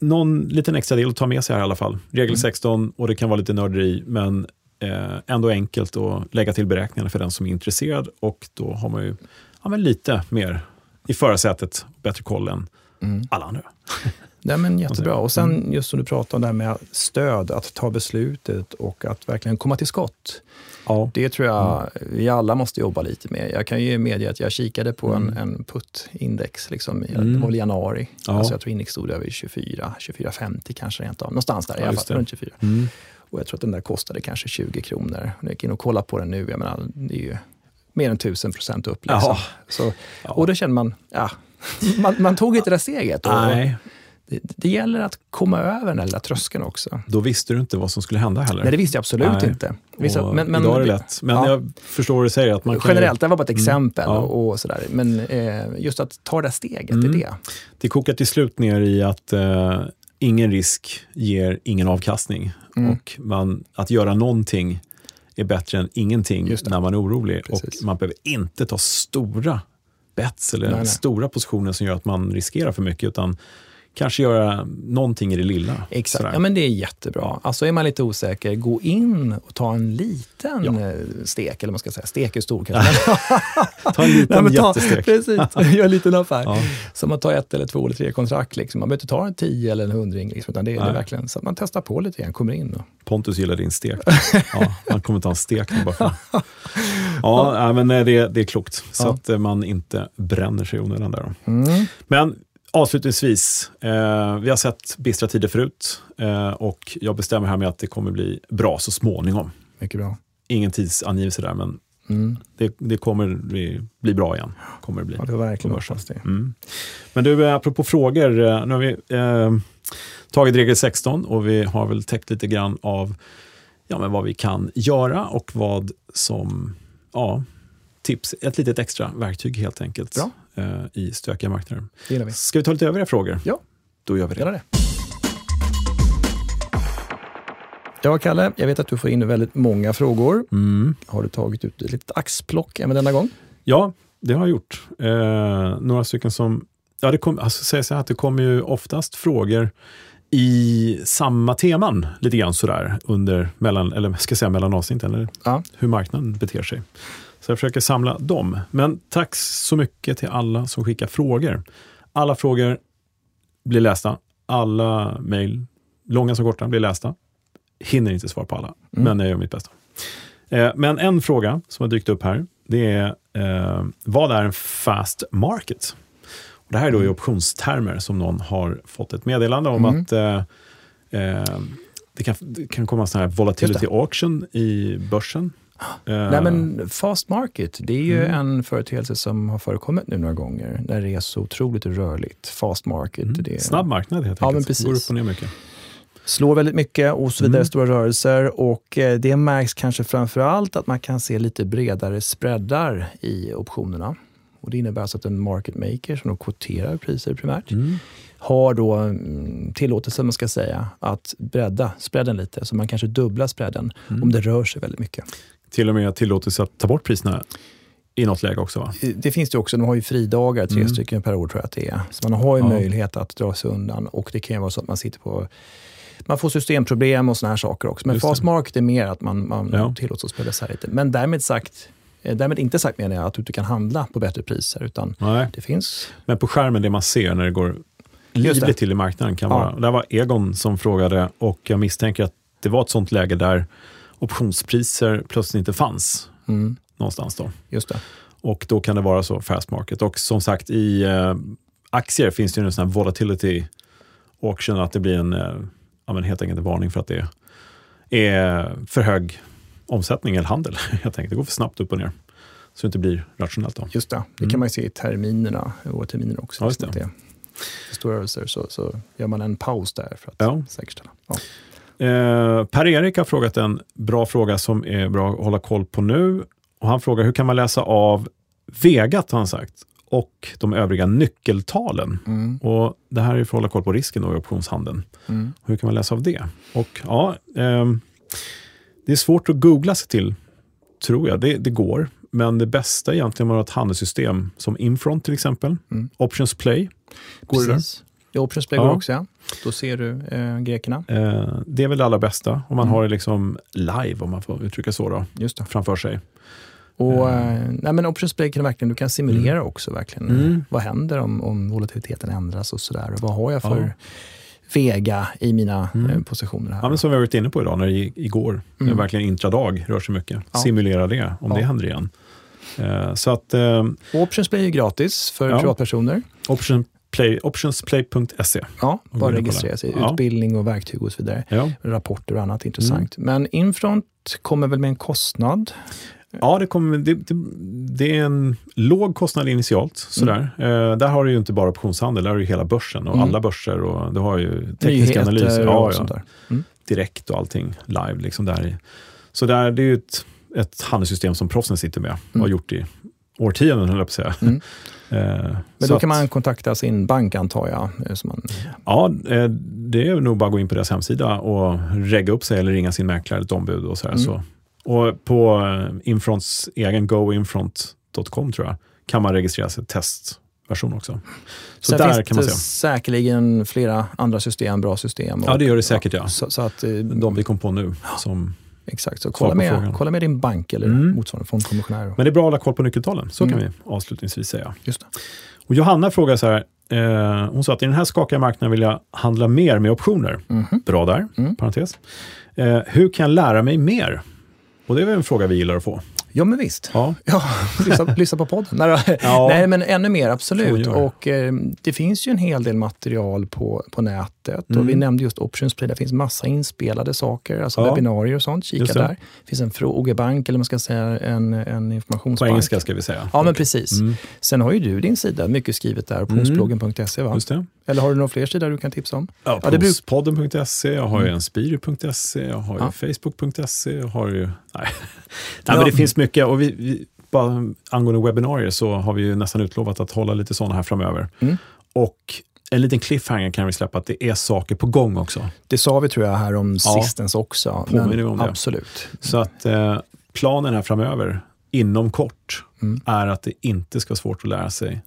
någon liten extra del att ta med sig här i alla fall. Regel 16 och det kan vara lite nörderi men ändå enkelt att lägga till beräkningarna för den som är intresserad och då har man ju ja, lite mer i förarsätet, bättre koll än Mm. alla andra. Nej, men jättebra. Och sen Mm. just som du pratade om det här med stöd, att ta beslutet och att verkligen komma till skott. Ja, Det tror jag vi alla måste jobba lite med. Jag kan ju medge att jag kikade på en, Mm. en putt-index, liksom, i- Mm. det var väl i januari. Ja. Alltså jag tror index stod över 24, 24,50 kanske rent av. Någonstans där, i Ja, alla just fall runt 24. mm. Och jag tror att den där kostade kanske 20 kronor. Jag gick in och kollade på den nu, jag menar, det är ju mer än 1000 procent upp. Liksom. Så, och då känner man, ja, man, man tog inte det där steget. Och, Nej, det, det gäller att komma över den där lilla tröskeln också. då visste du inte vad som skulle hända heller. Nej, det visste jag absolut Nej. inte. Vissa, Och men, men, idag är det lätt. Men ja. jag förstår vad du säger. Att man kan ju- Generellt, det var bara ett exempel. Ja. Och, och sådär. Men eh, just att ta det där steget, Mm. det är det. Det kokar till slut ner i att eh, ingen risk ger ingen avkastning. Mm. Och man, att göra någonting är bättre än ingenting när man är orolig. Precis. Och man behöver inte ta stora bets eller Nej, nej. stora positioner som gör att man riskerar för mycket. Utan kanske göra någonting i det lilla. Exakt, Sådär. ja, men det är jättebra. Alltså är man lite osäker, gå in och ta en liten Ja. eh, stek, eller man ska säga, stek är stor kanske. Ta en liten Nej, ta, jättestek. Precis, gör en liten affär. Ja. Så man tar ett eller två eller tre kontrakt. Liksom. Man behöver inte ta en tio eller en hundring. Liksom, utan det, det är verkligen så att man testar på lite grann, kommer in. Och, Pontus gillar din stek. Ja, han kommer ta en stek bara för. Ja, nej, men nej, det, det är klokt. Så Ja. att eh, man inte bränner sig i onödan där. mm. Men avslutningsvis, eh, vi har sett bistra tider förut eh, och jag bestämmer här med att det kommer bli bra så småningom. Mycket bra. Ingen tidsangivelse där, men Mm. det, det kommer bli, bli bra igen. Kommer det bli. Ja, det verkligen hoppas det. Mm. Men du, eh, apropå frågor, eh, nu har vi eh, tagit regel 16 och vi har väl täckt lite grann av ja, men vad vi kan göra och vad som, ja, tips, ett litet extra verktyg helt enkelt Bra. Eh, i stökiga marknader. Det gillar vi. Ska vi ta lite övriga frågor? Ja. Då gör vi det. Det. Ja, Kalle, jag vet att du får in väldigt många frågor. Mm. Har du tagit ut ett litet axplock även denna gång? Ja, det har jag gjort. Eh, några stycken som, ja det kom, alltså säga så här att det kommer ju oftast frågor i samma teman lite grann sådär under mellan, eller ska jag säga mellan avsnitten, eller Ja. hur marknaden beter sig. Så jag försöker samla dem. Men tack så mycket till alla som skickar frågor. Alla frågor blir lästa. Alla mejl, långa som korta, blir lästa. Hinner inte svara på alla, Mm. men jag gör mitt bästa. Eh, men en fråga som har dykt upp här, det är eh, vad är en fast market? Och det här är då i optionstermer som någon har fått ett meddelande om Mm. att eh, eh, det, kan, det kan komma sån här volatility auction i börsen. Eh, Nej, men fast market, det är ju Mm. en företeelse som har förekommit nu några gånger, när det är så otroligt rörligt. Fast market, mm, det är, Snabb marknad helt Ja, enkelt. men precis. Går upp och ner mycket. slår väldigt mycket och så vidare, Mm. stora rörelser. Och eh, det märks kanske framför allt att man kan se lite bredare spreadar i optionerna. Och det innebär alltså att en market maker som då kvoterar priser primärt Mm. har då mm, tillåtelse, man ska säga, att bredda spreaden lite. Så man kanske dubblar spreaden Mm. om det rör sig väldigt mycket. Till och med tillåtelse att ta bort priserna i något läge också va? Det finns det också, de har ju fridagar, tre Mm. stycken per år tror jag att det är. Så man har ju Ja. möjlighet att dra sig undan och det kan ju vara så att man sitter på man får systemproblem och såna här saker också. Men Just det. fast market är mer att man, man Ja. tillåts att spela så här lite. Men därmed, sagt, eh, därmed inte sagt menar jag att du inte kan handla på bättre priser. Utan Nej. det finns... Men på skärmen, det man ser när det går det. livligt till i marknaden kan Ja. vara... Där var Egon som frågade och jag misstänker att det var ett sånt läge där optionspriser plötsligt inte fanns Mm, någonstans. Då. just det. Och då kan det vara så fast market. Och som sagt, i eh, aktier finns det ju en sån här volatility auction, att det blir en, eh, ja, men helt enkelt en varning för att det är för hög omsättning eller handel. Jag tänkte det går för snabbt upp och ner. Så det inte blir rationellt. Då. Just det. Det Mm. kan man ju se i terminerna och terminer också. Ja, just det. för stora rörelser så, så gör man en paus där för att Ja. säkerställa. Ja. Eh, Per-Erik har frågat en bra fråga som är bra att hålla koll på nu. Och han frågar hur kan man läsa av Vegat, har han sagt, och de övriga nyckeltalen. Mm. Och Det här är för att hålla koll på risken då i optionshandeln. Mm. Hur kan man läsa av det? Och ja, ehm, Det är svårt att googla sig till, tror jag. Det, det går. Men det bästa är egentligen att ha ett handelssystem som Infront till exempel. Mm. Options Play. Går? Precis. Options Play Ja. också, ja. Då ser du eh, grekerna. Eh, det är väl det allra bästa om man Mm. har det liksom live, om man får uttrycka så, då, Just det. framför sig. Och, Mm. nej, men Options Play kan verkligen, du kan simulera också verkligen. Mm. Vad händer om, om volatiliteten ändras och sådär. Vad har jag för Ja. vega i mina Mm. eh, positioner här. Ja, men som vi har varit inne på idag, när det igår, Mm. det verkligen intradag rör sig mycket. Ja. Simulera det, om Ja. det händer igen. Så att eh, Options Play är gratis för privatpersoner. option play, optionsplay.se. Ja, bara registrera sig. Utbildning och verktyg och så vidare. Ja. Rapporter och annat intressant. Mm. Men Infront kommer väl med en kostnad? Ja, det, kommer, det, det, det är en låg kostnad initialt. Sådär. Eh, där har du ju inte bara optionshandel, där har du hela börsen och Mm. alla börser. Och du har ju teknisk Nyheter analys och ja, där. Mm. direkt och allting live. Liksom där. Så där, det är ju ett, ett handelssystem som proffsen sitter med och Mm. har gjort i årtionden, höll jag på att säga. Eh, Men så då kan man kontakta sin bank antar jag. Som man, Ja, eh, det är nog bara att gå in på deras hemsida och regga upp sig eller ringa sin mäklare, ett ombud och sådär. Mm. Så. Och på eh, Infronts egen goinfront.com tror jag, kan man registrera sig testversion också. Så Sen där finns kan man se. säkerligen flera andra system, bra system. Ja, det gör det säkert ja. Så, så att, De vi kom på nu. Som, exakt, så kolla med, kolla med din bank eller Mm. motsvarande fondkommissionär. men det är bra att hålla koll på nyckeltalen, så kan Mm. vi avslutningsvis säga. Just det. Och Johanna frågar så här, eh, hon sa att i den här skakiga marknaden vill jag handla mer med optioner. Mhm. Bra där, Mm. parentes. Eh, hur kan jag lära mig mer? Och det är väl en fråga vi gillar att få. Ja, men visst. Ja, Ja, lyssna, lyssna på podden. Nej. Ja. Nej, men ännu mer, absolut. Och, eh, det finns ju en hel del material på, på nätet. Mm. Och vi nämnde just Options Play, det finns massa inspelade saker, alltså Ja. webbinarier och sånt. Kika där. Det finns en frågebank, eller man ska säga en, en på informationsbank. engelska ska vi säga. Ja, men precis. Mm, Sen har ju du din sida, mycket skrivet där, optionsbloggen.se va? just det. Eller har du några fler sidor du kan tipsa om? Ja, Ja, det bruk- Podden.se, jag har ju Mm. en Spiri.se, jag har ju Ja. Facebook.se, jag har ju... Nej, nej Ja. men det finns mycket. Och vi, vi, bara angående webbinarier så har vi ju nästan utlovat att hålla lite sådana här framöver. Mm. Och en liten cliffhanger kan vi släppa, att det är saker på gång också. Det sa vi tror jag här om Ja. sistens också. Påminner om det. Absolut. Så att eh, planen här framöver, inom kort, Mm. är att det inte ska vara svårt att lära sig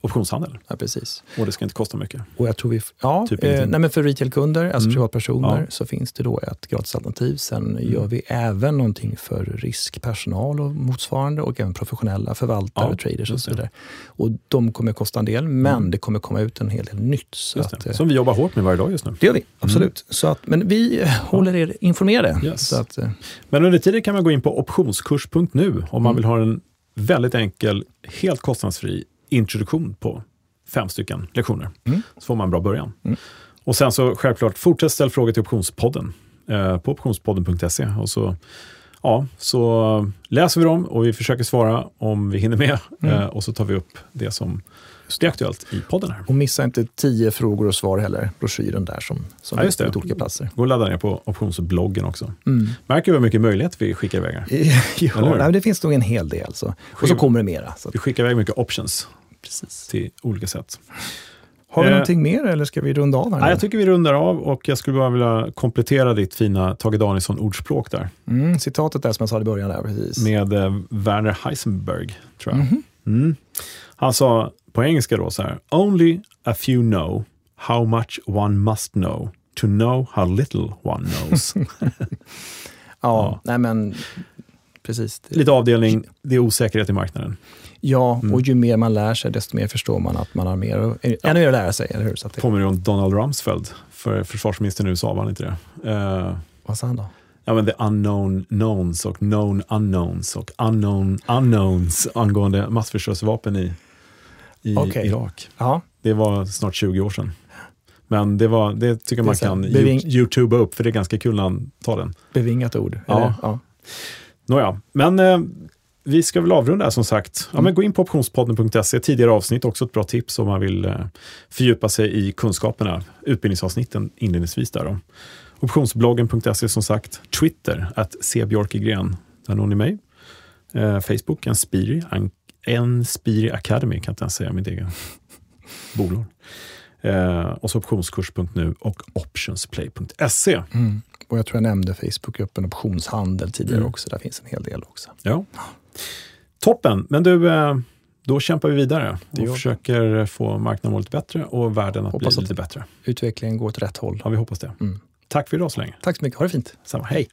optionshandel. Ja, precis. Och det ska inte kosta mycket. Och jag tror vi, ja, Typ eh, nej, men för retailkunder, alltså Mm. privatpersoner, Ja. så finns det då ett gratisalternativ. Sen gör vi även någonting för riskpersonal och motsvarande och även professionella förvaltare, Ja, traders och så vidare. Och de kommer kosta en del, men Mm. det kommer komma ut en hel del nytt. Att, eh, Som vi jobbar hårt med varje dag just nu. det gör vi, absolut. Så att, men vi håller er informerade. Yes. Så att, eh, Men under tiden kan man gå in på optionskurs.nu om man Mm. vill ha en väldigt enkel, helt kostnadsfri introduktion på fem stycken lektioner. Mm. Så får man en bra början. Mm. Och sen så självklart, fortsätt ställa frågor till Optionspodden eh, på optionspodden.se. Och så, ja, så läser vi dem och vi försöker svara om vi hinner med. Mm. Eh, och så tar vi upp det som är aktuellt i podden här. och missa inte tio frågor och svar heller, broschyren där som, som Ja, just det. på olika platser. Gå och ladda ner på optionsbloggen också. Mm. Märker vi hur mycket möjlighet vi skickar iväg ja, nej, det finns nog en hel del. Så. Och så kommer det mera. Så. Vi skickar iväg mycket options Precis. till olika sätt. Har vi Eh, någonting mer eller ska vi runda av här? Nej, jag tycker vi rundar av och jag skulle bara vilja komplettera ditt fina Tage Danielsson-ordspråk där mm, citatet där som jag sa i början. Där, precis. med eh, Werner Heisenberg, tror jag. Mhm. Mm. Han sa på engelska då så här, Only a few know how much one must know to know how little one knows. Ja, nej men precis. Lite avdelning, det är osäkerhet i marknaden. Ja, Mm. och ju mer man lär sig, desto mer förstår man att man har mer, ännu mer att lära sig. Eller hur? Så det, Påminner om Donald Rumsfeld, för försvarsministern i USA, var han inte det? Eh, vad sa han då? ja, men the unknown knowns och known unknowns och unknown unknowns angående massförstörelsevapen i, i Okej. Irak. Ja, Det var snart 20 år sedan. Men det, var, det tycker Det man kan beving- you- youtuba upp, för det är ganska kul när han tar den. bevingat ord. Ja. Ja. Nåja, men eh, vi ska väl avrunda här som sagt. Ja, men gå in på optionspodden.se, tidigare avsnitt, också ett bra tips om man vill eh, fördjupa sig i kunskaperna, utbildningsavsnitten inledningsvis där. Då. Optionsbloggen.se som sagt, Twitter, att cbjörkegren, där når ni mig. Eh, Facebook, en Spiri, en, en Spiri Academy, kan inte ens säga mitt eget bolag. Eh, och så optionskurs.nu och optionsplay.se. Mm. Och jag tror jag nämnde Facebookgruppen Optionshandel tidigare mm. också. Där finns en hel del också. Ja. Toppen! Men du, eh, då kämpar vi vidare och försöker få marknaden lite bättre och världen att hoppas bli lite bättre. Utvecklingen går åt rätt håll. Ja, vi hoppas det. Mm. Tack för idag så länge. Tack så mycket. Ha det fint. Samma. Hej!